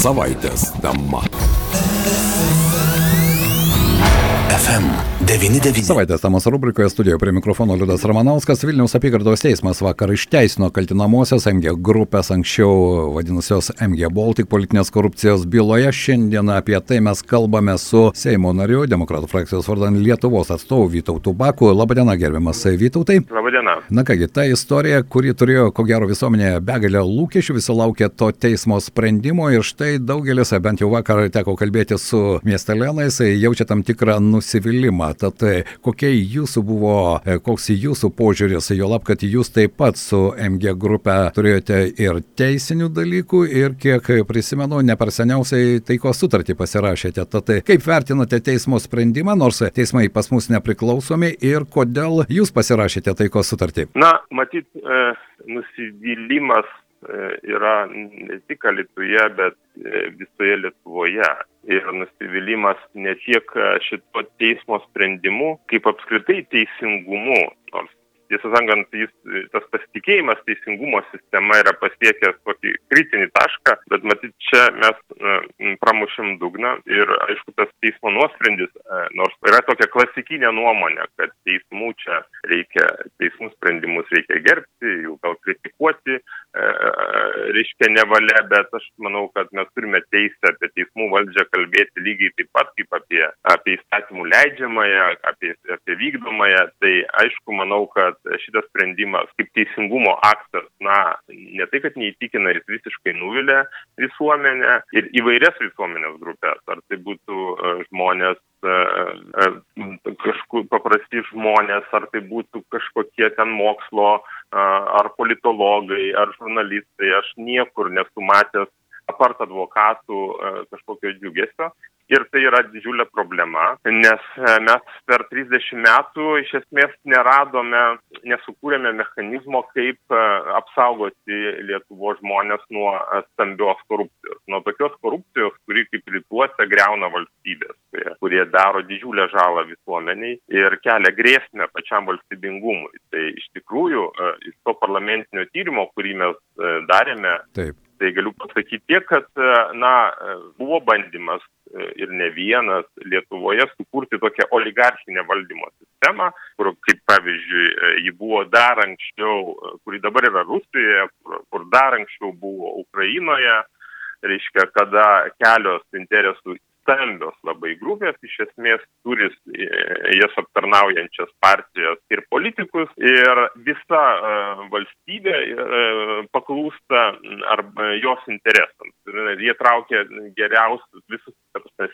Savaitės tema. FM99. Savaitės temos rubrikoje studijoje prie mikrofono Liudas Ramanauskas Vilniaus apygardos teismas vakar išteisino kaltinamosios MG grupės anksčiau vadinusios MG Baltic politinės korupcijos byloje. Šiandien apie tai mes kalbame su Seimo nariu, Demokratų frakcijos vardan Lietuvos atstovu Vytautu Baku. Labadiena, gerbiamas Vytautai. Labadiena. Na kągi, ta istorija, kuri turėjo, ko gero, visuomenėje begalę lūkesčių, visi laukė to teismo sprendimo ir štai daugelis, bent jau vakar teko kalbėti su miestelėnais, jaučia tam tikrą nusivylimą. Tad e, kokia jūsų buvo, e, koks jūsų požiūris, jo lab, kad jūs taip pat su MG grupė turėjote ir teisinių dalykų ir kiek prisimenu, ne per seniausiai taikos sutartį pasirašėte. Tad e, kaip vertinate teismo sprendimą, nors teismai pas mus nepriklausomi ir kodėl jūs pasirašėte taikos sutartį? Na, matyt, e, nusivylimas yra ne tik Alituje, bet e, visoje Lietuvoje ir nusivylimas ne tiek šito teismo sprendimu, kaip apskritai teisingumu. Nors tiesą sakant, jis, tas pasitikėjimas teisingumo sistema yra pasiekęs tokį kritinį tašką, bet matyt, čia mes e, pramušim dugną ir aišku, tas teismo nuosprendis, e, nors yra tokia klasikinė nuomonė, kad teismų čia reikia, teismų sprendimus reikia gerbti, jų gal kritikuoti, e, reiškia nevalia, bet aš manau, kad mes turime teisę apie teismų valdžią kalbėti lygiai taip pat kaip apie, apie įstatymų leidžiamąją, apie, apie vykdomąją. Tai aišku, manau, kad šitas sprendimas kaip teisingumo aktas, na, ne tai, kad neįtikina, jis visiškai nuvilia visuomenę ir įvairias visuomenės grupės. Ar tai būtų e, žmonės e, e, kažkur paprasti žmonės, ar tai būtų kažkokie ten mokslo, ar politologai, ar žurnalistai, aš niekur nesu matęs apart advokatų kažkokio džiugesio. Ir tai yra didžiulė problema, nes mes per 30 metų iš esmės neradome, nesukūrėme mechanizmo, kaip apsaugoti Lietuvo žmonės nuo stambios korupcijos. Nuo tokios korupcijos, kuri kaip rytuose greuna valstybės, kurie, kurie daro didžiulę žalą visuomeniai ir kelia grėsmę pačiam valstybingumui. Tai iš tikrųjų iš to parlamentinio tyrimo, kurį mes darėme, Taip. Tai galiu pasakyti tiek, kad na, buvo bandymas ir ne vienas Lietuvoje sukurti tokią oligarchinę valdymo sistemą, kur, kaip pavyzdžiui, ji buvo dar anksčiau, kuri dabar yra Rusijoje, kur, kur dar anksčiau buvo Ukrainoje, reiškia, kada kelios interesų stambios labai grupės iš esmės turi jas aptarnaujančias partijas ir politikus ir visa valstybė paklūsta arba jos interesams. Ir jie traukia geriausius visus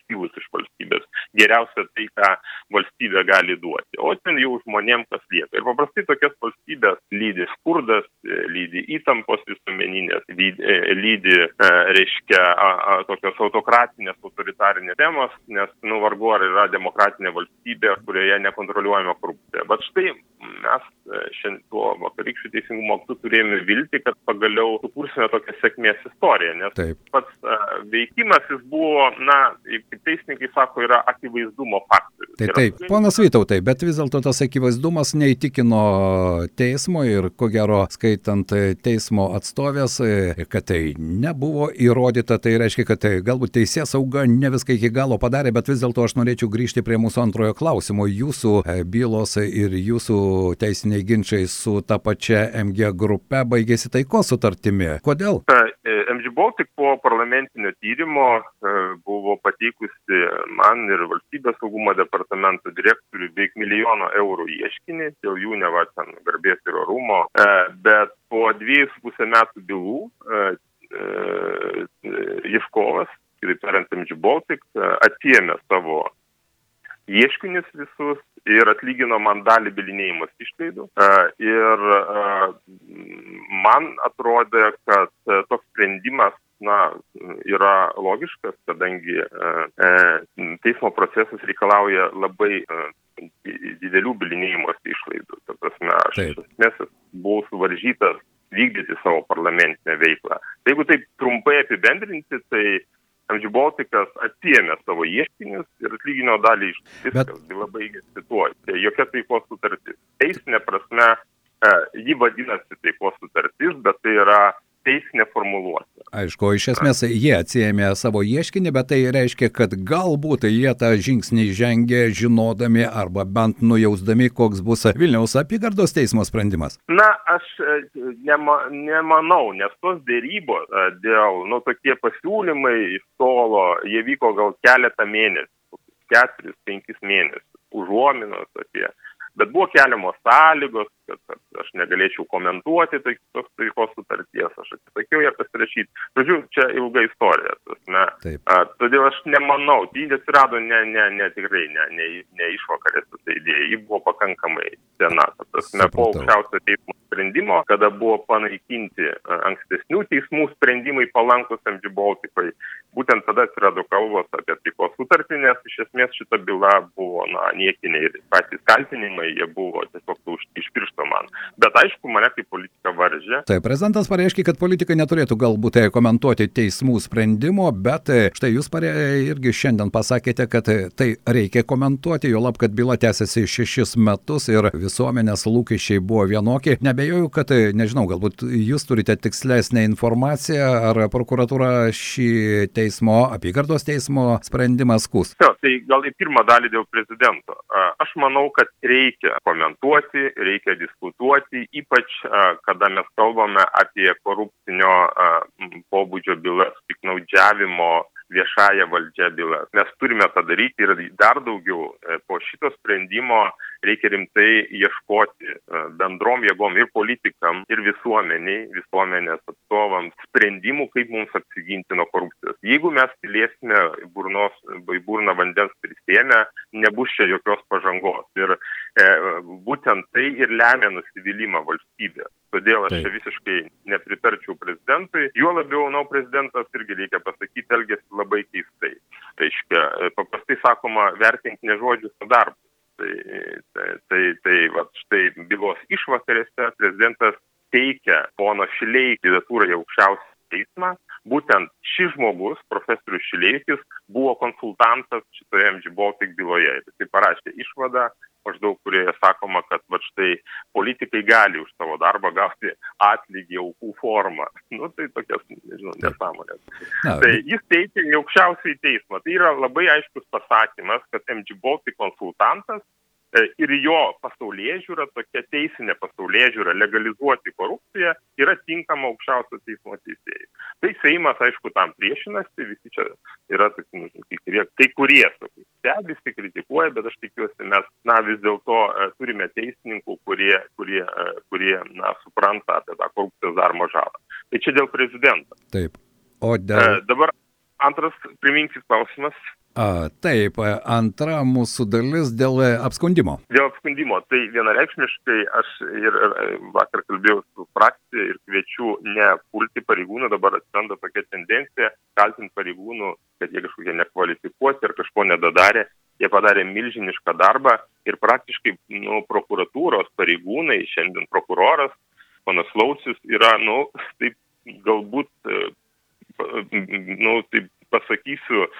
styvus iš valstybės, geriausia tai, ką valstybė gali duoti. O ten jau žmonėm kas lieka. Ir paprastai tokias valstybės lydi skurdas, lydi įtampos visuomeninės, lydi, lydi reiškia, tokios autokratinės, autoritarinės temos, nes, nu, vargu ar yra demokratinė valstybė, kurioje nekontroliuojama korupcija. Bet štai mes šiandien tuo vakarykščių teisingumo aktu turėjome vilti, kad pagaliau sukursime tokią sėkmės istoriją, nes Taip. pats uh, veikimas jis buvo, na, kaip teisininkai sako, yra akivaizdumo faktorius. Tai Yra- taip, ponas Vytautai, bet vis dėlto tas akivaizdumas neįtikino teismo ir ko gero skaitant teismo atstovės, e, kad tai nebuvo įrodyta, tai reiškia, kad tai galbūt teisės sauga ne viską iki galo padarė, bet vis dėlto aš norėčiau grįžti prie mūsų antrojo klausimo. Jūsų e, bylos ir jūsų teisiniai ginčiai su ta pačia MG grupe baigėsi taikos sutartimi. Kodėl? E, MG Baltic po parlamentinio tyrimo e, buvo pateikusi man ir valstybės saugumo departamento direktoriui beveik milijono eurų ieškinį, dėl jų neva ten garbės ir orumo, E, bet po dviejus pusę metų bylų ieškovas, kitaip tariant, MG Baltic, atsiemė savo ieškinius visus ir atlygino man dalį bilinėjimus išlaidų. E, Ir e, man atrodė, kad e, toks sprendimas na, yra logiškas, kadangi e, teismo procesas reikalauja labai e, didelių bilinėjimosi išlaidų. Ta prasme, aš iš esmės buvau suvaržytas vykdyti savo parlamentinę veiklą. Tai jeigu taip trumpai apibendrinti, tai MG Baltikas atsiemė savo ieškinius ir atlygino dalį iš viskas, byla baigėsi cituoju. Tai jokia taikos sutartis. Teisinė prasme, e, ji vadinasi taikos sutartis, bet tai yra teisinė formuluotė. Aišku, iš esmės jie atsijėmė savo ieškinį, bet tai reiškia, kad galbūt jie tą žingsnį žengė žinodami arba bent nujausdami, koks bus Vilniaus apygardos teismo sprendimas. Na, aš e, nema, nemanau, nes tos dėrybos e, dėl, nu, tokie pasiūlymai iš tolo, jie vyko gal keletą mėnesių, keturis, penkis mėnesius, užuominos apie bet buvo keliamos sąlygos kad kad aš negalėčiau komentuoti tai tos taikos sutarties aš atsisakiau ją pasirašyt. Žodžiu čia ilga istorija prasme. A todėl aš nemanau ji atsirado ne ne ne tikrai ne ne ne išvakarėse ta idėja ji buvo pakankamai sena ta prasme po aukščiausiojo teismo sprendimo kada buvo panaikinti ankstesnių teismų sprendimai palankūs mg baltikui būtent tada atsirado kalbos apie taikos sutartį nes iš esmės šita byla buvo na niekiniai ir patys kaltinimai jie buvo tiesiog laužti iš piršto man. Bet aišku mane kaip politiką varžė. Taip prezidentas pareiškė kad politikai neturėtų galbūt komentuoti teismų sprendimo bet štai jūs parė irgi šiandien pasakėte kad tai reikia komentuoti juolab kad byla tęsiasi šešis metus ir visuomenės lūkesčiai buvo vienokie. Neabejoju kad nežinau galbūt jūs turite tikslesnę informaciją ar prokuratūra šį teismo apygardos teismo sprendimą skųs? Jo tai gal į pirmą dalį dėl prezidento. Aš manau kad reikia komentuoti reikia diskutuoti ypač kada mes kalbame apie korupcinio pobūdžio bylas piktnaudžiavimo viešąja valdžia bylas mes turime tą daryti ir dar daugiau. Po šito sprendimo reikia rimtai ieškoti bendrom jėgom ir politikam ir visuomenei visuomenės atstovams sprendimų kaip mums apsiginti nuo korupcijos. Jeigu mes piliesime burnos burną vandens prisėmę nebus čia jokios pažangos. Ir e būtent tai ir lemia nusivylimą valstybe todėl aš čia visiškai nepritarčiau prezidentui. Juo labiau manau prezidentas irgi reikia pasakyt elgiasi labai keistai. Reiškia paprastai sakoma vertink ne žodžius o darbus. Tai tai tai tai vat štai bylos išvakarėse prezidentas teikia pono šileikio kandidatūrą į aukščiausią teismą būtent šis žmogus profesorius šileikis buvo konsultantas šitoje mg baltic byloje. Ir jisai parašė išvadą maždaug kurioje sakoma kad vat štai politikai gali už savo darbą gauti atlygį aukų forma nu tai tokias nežinau nesąmones tai jis teikia į aukščiausiąjį teismą. Tai yra labai aiškus pasakymas kad mg baltic konsultantas ir jo pasaulėžiūra tokia teisinė pasaulėžiūra legalizuoti korupciją yra tinkama aukščiausio teismo teisėjui. Tai seimas aišku tam priešinasi visi čia yra toki nu kai kurie kai kurie stebisi kritikuoja bet aš tikiuosi mes na vis dėlto turime teisininkų kurie kurie kurie na supranta apie tą korupcijos daromą žalą. Tai čia dėl prezidento. Taip. O dėl dabar antras priminkit klausimas A, taip, antra mūsų dalis dėl apskundimo. Dėl apskundimo, tai vienareikšmiškai aš ir vakar kalbėjau su frakcija ir kviečiu ne pulti pareigūnų, dabar atsiranda tokia tendencija kaltinti pareigūnų, kad jie kažkokie nekvalifikuoti ir kažko nedadarė. Jie padarė milžinišką darbą ir praktiškai nu, prokuratūros pareigūnai, šiandien prokuroras, panas Lausis, yra, nu, taip galbūt, nu, taip pasakysiu,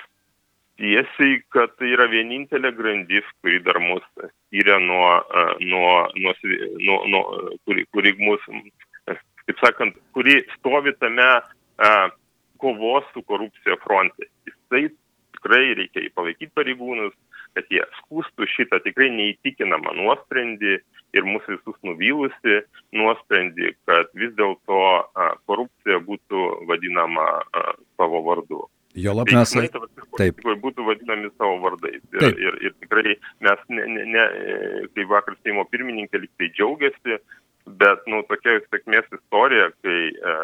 tiesiai kad tai yra vienintelė grandis kuri dar mus skiria nuo nuo nuo nuo nuo kuri kuri mus kaip sakant kuri stovi tame kovos su korupcija fronte. Jisai tikrai reikia palaikyt pareigūnus kad jie skųstų šitą tikrai neįtikinamą nuosprendį ir mus visus nuvylusį nuosprendį kad vis dėlto korupcija būtų vadinama savo vardu Jolab mes. Taip. Būtų vadinami savo vardais. Ir, Taip. ir, ir tikrai mes, ne, ne, ne, kaip vakar Seimo pirmininkė liktai džiaugiasi, bet, nu, tokia sėkmės istorija, kai e,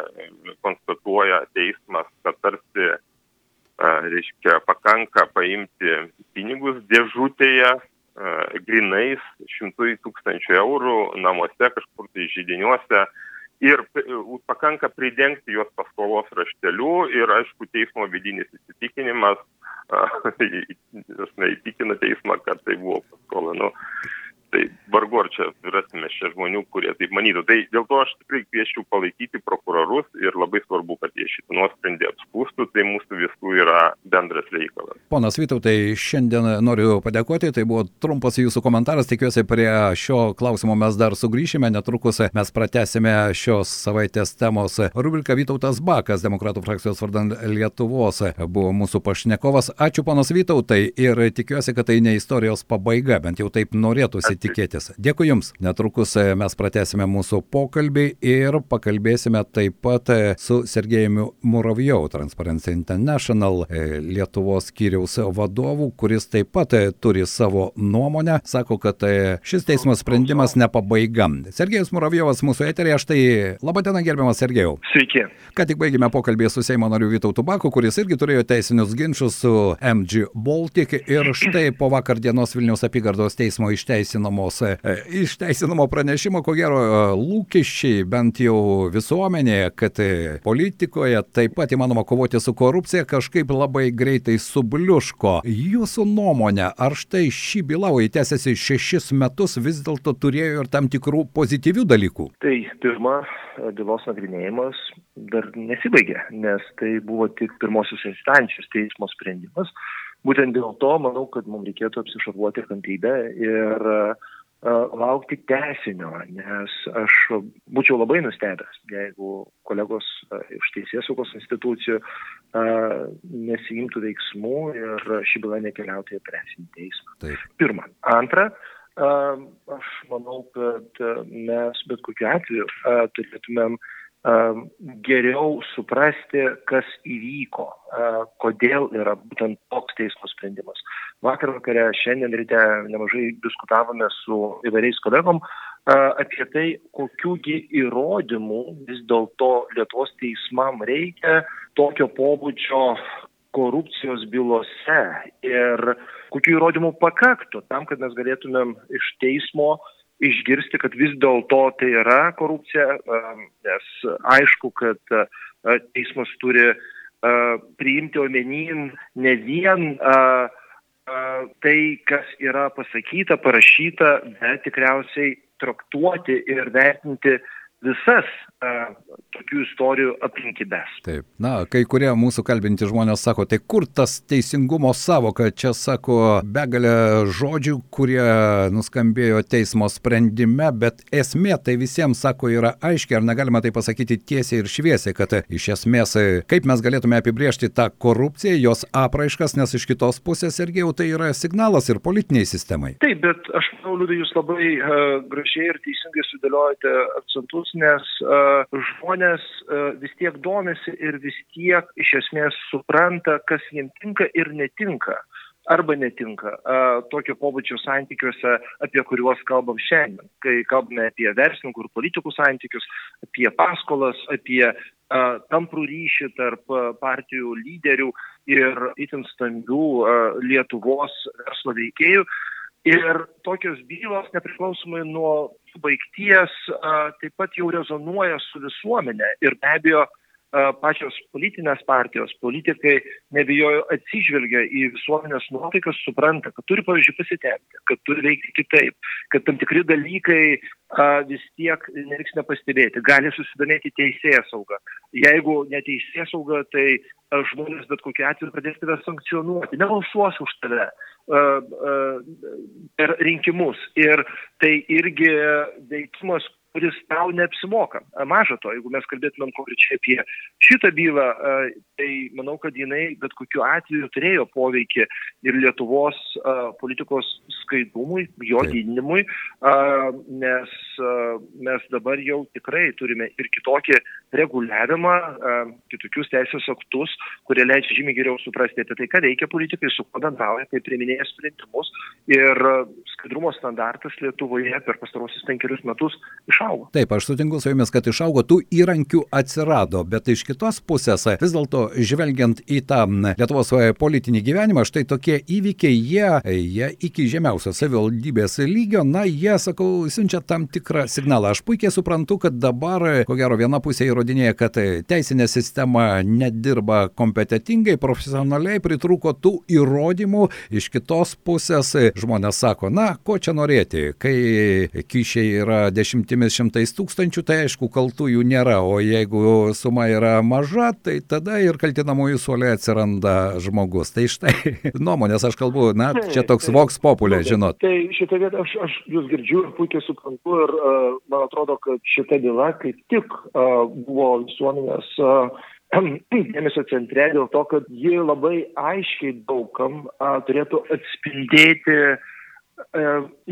konstatuoja teismas, kad tarsi, e, reiškia, pakanka paimti pinigus dėžutėje, e, grinais, šimtui tūkstančių eurų namuose, kažkur tai žydiniuose ir pakanka pridengti juos paskolos rašteliu ir aišku teismo vidinis įsitikinimas įtikina teismą, kad tai buvo paskola. Nu, tai vargu ar čia rasime čia žmonių, kurie taip manytų. Tai dėl to aš tikrai kvieščiau palaikyti prokurorus ir labai svarbu, kad jie šitą nuosprendį apskūstų, tai mūsų visų yra bendras reikalas. Ponas Vytautai, šiandien noriu padėkoti, tai buvo trumpas jūsų komentaras, tikiuosi prie šio klausimo mes dar sugrįšime, netrukus mes pratesime šios savaitės temos. Rubriką Vytautas Bakas, Demokratų frakcijos vardan Lietuvos, buvo mūsų pašnekovas. Ačiū ponas Vytautai. Ir tikiuosi, kad tai ne istorijos pabaiga, bent jau taip norėtųsi tikėtis. Dėkui Jums, netrukus mes pratesime mūsų pokalbį ir pakalbėsime taip pat su Sergejumi Muravjau, Transparency International Lietuvos skyriaus vadovų, kuris taip pat e, turi savo nuomonę, sako, kad e, šis teismo sprendimas ne pabaiga. Sergejus Muravjovas mūsų eterėje, štai labą dieną gerbiamas Sergejau. Sveiki. Ką tik baigėme pokalbį su Seimo nariu Vytautu Baku, kuris irgi turėjo teisinius ginčius su MG Baltic ir štai po vakar dienos Vilniaus apygardos teismo išteisinamos, e, išteisinamo pranešimo, ko gero lūkesčiai bent jau visuomenėje, kad politikoje taip pat įmanoma kovoti su korupcija, kažkaip labai greitai suburia Bliuško. Jūsų nuomonė, ar štai ši byla, o įtęsiasi šešis metus, vis dėlto turėjo ir tam tikrų pozityvių dalykų? Tai pirma, bylos nagrinėjimas dar nesibaigė, nes tai buvo tik pirmosios instancijos teismo sprendimas. Būtent dėl to manau, kad mums reikėtų apsišarvuoti kantrybę ir uh, laukti tesinio, nes aš būčiau labai nustebęs, jeigu kolegos iš teisėsaugos institucijų nesijimtų veiksmų ir ši byla nekeliautų į presinį teismą. Taip. Pirma. Antra, aš manau, kad mes bet kokiu atveju turėtumėm geriau suprasti, kas įvyko, kodėl yra būtent toks teismo sprendimas. Vakar vakare, šiandien ryte nemažai diskutavome su įvairiais kolegom apie tai, kokiųgi įrodymų vis dėlto Lietuvos teismam reikia tokio pobūdžio korupcijos bylose ir kokių įrodymų pakaktų tam, kad mes galėtumėm iš teismo išgirsti, kad vis dėlto tai yra korupcija, nes aišku, kad teismas turi priimti omenin ne vien tai, kas yra pasakyta, parašyta, bet tikriausiai traktuoti ir vertinti visas tokių istorijų aplinkybės. Taip. Na, kai kurie mūsų kalbinti žmonės sako, tai kur tas teisingumo savoka, čia sako begalė žodžių, kurie nuskambėjo teismo sprendime, bet esmė tai visiems sako yra aiškiai, ar negalima tai pasakyti tiesiai ir šviesiai, kad iš esmės kaip mes galėtume apibriežti tą korupciją, jos apraiškas, nes iš kitos pusės irgi jau tai yra signalas ir politiniai sistemai. Taip, bet aš manau, Liudai, jūs labai uh, gražiai ir teisingai sudėliojate akcentus nes uh, žmonės uh, vis tiek domisi ir vis tiek iš esmės supranta, kas jiems tinka ir netinka arba netinka a, tokio pobūdžio santykiuose, apie kuriuos kalbam šiandien. Kai kalbame apie verslininkų ir politikų santykius, apie paskolas, apie a, tamprų ryšį tarp partijų lyderių ir itin stambių Lietuvos verslo veikėjų. Ir tokios bylos, nepriklausomai nuo baigties taip pat jau rezonuoja su visuomenė ir be abejo pačios politinės partijos, politikai nebijojo atsižvelgia į visuomenės nuotaikas, supranta, kad turi, pavyzdžiui, pasitempti, kad turi veikti kitaip, kad tam tikri dalykai a, vis tiek neliks nepastebėti, gali susidomėti teisėja sauga. Jeigu neteisėja sauga, tai a, žmonės bet kokiu atveju pradės tave sankcionuoti, nebalsuos už tave per rinkimus. Ir tai irgi veikimas, kuris tau neapsimoka. Maža to, jeigu mes kalbėtumėm konkrečiai apie šitą bylą, tai manau, kad jinai bet kokiu atveju turėjo poveikį ir Lietuvos politikos skaidrumui, jo didinimui, nes mes dabar jau tikrai turime ir kitokį reguliavimą, kitokius teisės aktus, kurie leidžia žymiai geriau suprasti apie tai, ką veikia politikai, su kuo bendrauja, kaip priminėja sprendimus ir skaidrumo standartas Lietuvoje per pastarosius penkerius metus išaugo išaugo. Taip, aš sutinku su jumis, kad išaugo, tų įrankių atsirado, bet iš kitos pusės, vis dėlto žvelgiant į tą Lietuvos politinį gyvenimą, štai tokie įvykiai, jie, jie iki žemiausio savivaldybės lygio, na, jie, sakau, siunčia tam tikrą signalą. Aš puikiai suprantu, kad dabar, ko gero, viena pusė įrodinėja, kad teisinė sistema nedirba kompetitingai, profesionaliai, pritrūko tų įrodymų, iš kitos pusės žmonės sako, na, ko čia norėti, kai kyšiai yra dešimtimis šimtais tūkstančių, tai aišku, kaltųjų nėra, o jeigu suma yra maža, tai tada ir kaltinamųjų suolė atsiranda žmogus. Tai štai nuomonės aš kalbu, na, čia toks voks populė, žinot. Tai šitą vietą aš, aš jūs girdžiu ir puikiai suprantu ir uh, man atrodo, kad šita byla kaip tik uh, buvo visuomenės uh, dėmesio centre dėl to, kad ji labai aiškiai daugam a, turėtų atspindėti e,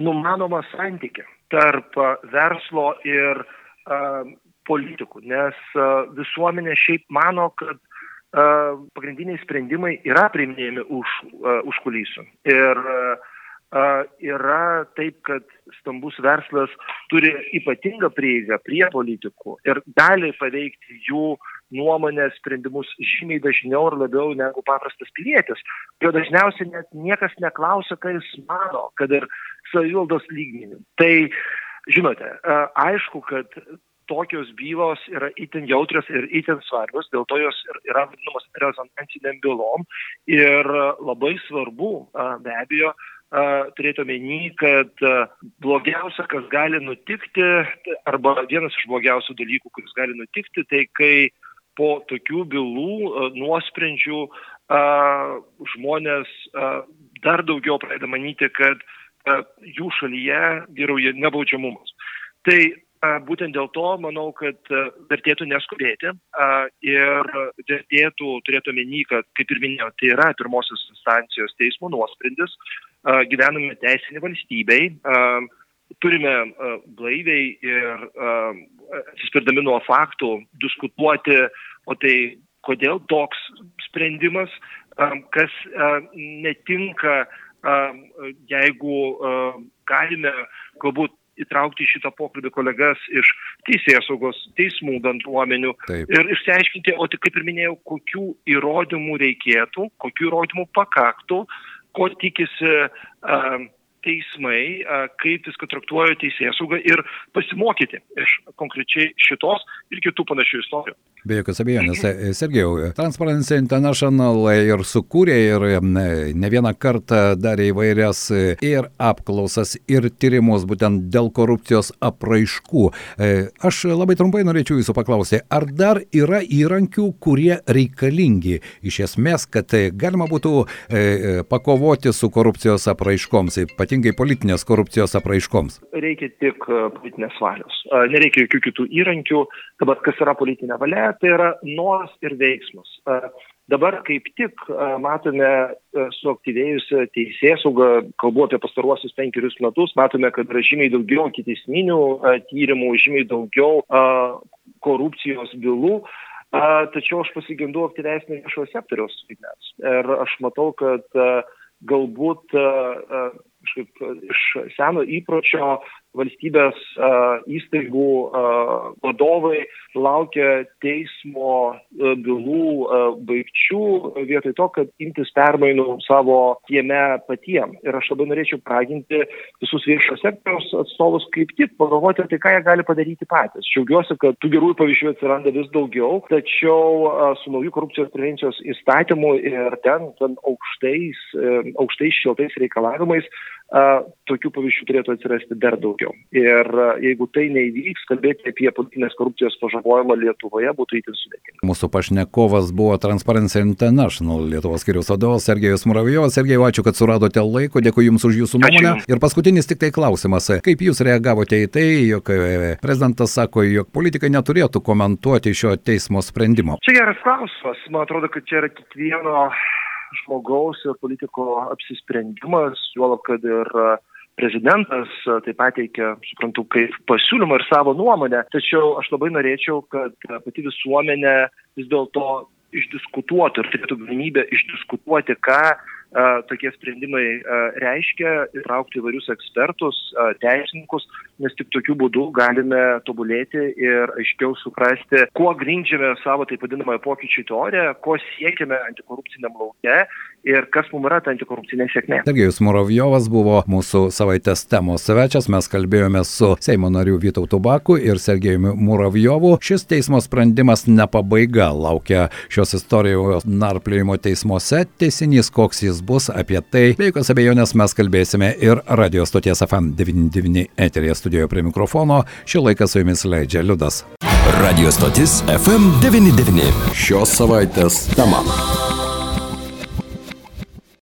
numanomą santykį tarp verslo ir a, politikų, nes a, visuomenė šiaip mano, kad a, pagrindiniai sprendimai yra priiminėjami už, a, už kulisų. Ir a, yra taip, kad stambus verslas turi ypatingą prieigą prie politikų ir gali paveikti jų nuomonės sprendimus žymiai dažniau ir labiau negu paprastas pilietis. Jo dažniausiai net niekas neklausia, ką jis mano, kad ir savivaldos lygmenių. Tai, žinote, aišku, kad tokios bylos yra itin jautrios ir itin svarbios, dėl to jos yra vadinamos rezonansiniam bylom ir labai svarbu be abejo turėti omeny, kad blogiausia, kas gali nutikti, arba vienas iš blogiausių dalykų, kuris gali nutikti, tai kai po tokių bylų, nuosprendžių žmonės dar daugiau pradeda manyti, kad jų šalyje vyrauja nebaudžiamumas. Tai būtent dėl to manau, kad vertėtų neskubėti ir vertėtų turėti omeny, kad, kaip ir minėjau, tai yra pirmosios instancijos teismo nuosprendis, gyvename teisinį valstybei, turime blaiviai ir atsispirdami nuo faktų diskutuoti, o tai kodėl toks sprendimas, kas netinka, jeigu galime galbūt įtraukti šitą pokalbį kolegas iš teisės saugos, teismų bendruomenių Taip. ir išsiaiškinti, o tik kaip ir minėjau, kokių įrodymų reikėtų, kokių įrodymų pakaktų, ko tikisi uh, teismai, kaip viską traktuoja teisės sauga ir pasimokyti iš konkrečiai šitos ir kitų panašių istorijų. Be jokios abejonės, e, Sergejau, Transparency International ir sukūrė ir ne vieną kartą darė įvairias e, ir apklausas, ir tyrimus būtent dėl korupcijos apraiškų. E, aš labai trumpai norėčiau jūsų paklausyti, ar dar yra įrankių, kurie reikalingi iš esmės, kad galima būtų pakovoti su korupcijos apraiškoms, ypatingai politinės korupcijos apraiškoms? Reikia tik politinės valios. Nereikia jokių kitų įrankių. Dabar kas yra politinė valia? Tai yra noras ir veiksmas. Dabar kaip tik matome suaktyvėjusią teisėsaugą, kalbu apie pastaruosius penkerius metus, matome, kad yra žymiai daugiau kitesminių tyrimų, žymiai daugiau korupcijos bylų. Tačiau aš pasigendu aktyvesnio viešojo sektoriaus vaidmens. Ir aš matau, kad galbūt kažkaip iš seno įpročio valstybės įstaigų vadovai laukia teismo bylų baigčių vietoj to, kad imtis permainų savo kieme patiem. Ir aš labai norėčiau praginti visus viešo sektoriaus atstovus kaip tik pagalvoti, tai ką jie gali padaryti patys. Šiaugiuosi, kad tų gerųjų pavyzdžių atsiranda vis daugiau, tačiau su naujų korupcijos prevencijos įstatymu ir ten, ten aukštais, aukštais šiltais reikalavimais tokių pavyzdžių turėtų atsirasti dar daugiau. Ir jeigu tai neįvyks, kalbėti apie politinės korupcijos pažabojimą Lietuvoje būtų įtin sudėtinga. Mūsų pašnekovas buvo Transparency International Lietuvos skiriaus vadovas Sergejus Muravijovas. Sergejau, ačiū, kad suradote laiko, dėkui Jums už Jūsų nuomonę. Ačiū. Ir paskutinis tik tai klausimas. Kaip Jūs reagavote į tai, jog e, prezidentas sako, jog politikai neturėtų komentuoti šio teismo sprendimo? Čia geras klausimas. Man atrodo, kad čia yra kiekvieno žmogaus ir politiko apsisprendimas, juolab, kad ir prezidentas tai pateikė, suprantu, kaip pasiūlymą ir savo nuomonę. Tačiau aš labai norėčiau, kad pati visuomenė vis dėlto išdiskutuotų ir turėtų galimybę išdiskutuoti, ką tokie sprendimai reiškia, įtraukti įvairius ekspertus, teisininkus, nes tik tokiu būdu galime tobulėti ir aiškiau suprasti, kuo grindžiame savo taip vadinamąją pokyčių teoriją, ko siekiame antikorupciniam lauke ir kas mums yra ta antikorupcinė sėkmė. Sergejus Muravjovas buvo mūsų savaitės temos svečias, mes kalbėjome su Seimo nariu Vytautu Baku ir Sergejumi Muravjovu. Šis teismo sprendimas ne pabaiga, laukia šios istorijos narpliojimo teismuose, teisinys koks jis kas bus apie tai. Be jokios abejonės mes kalbėsime ir radio stoties FM99 eterėje studijoje prie mikrofono. Šį laiką su jumis leidžia Liudas. Radio stotis FM99. Šios savaitės tema.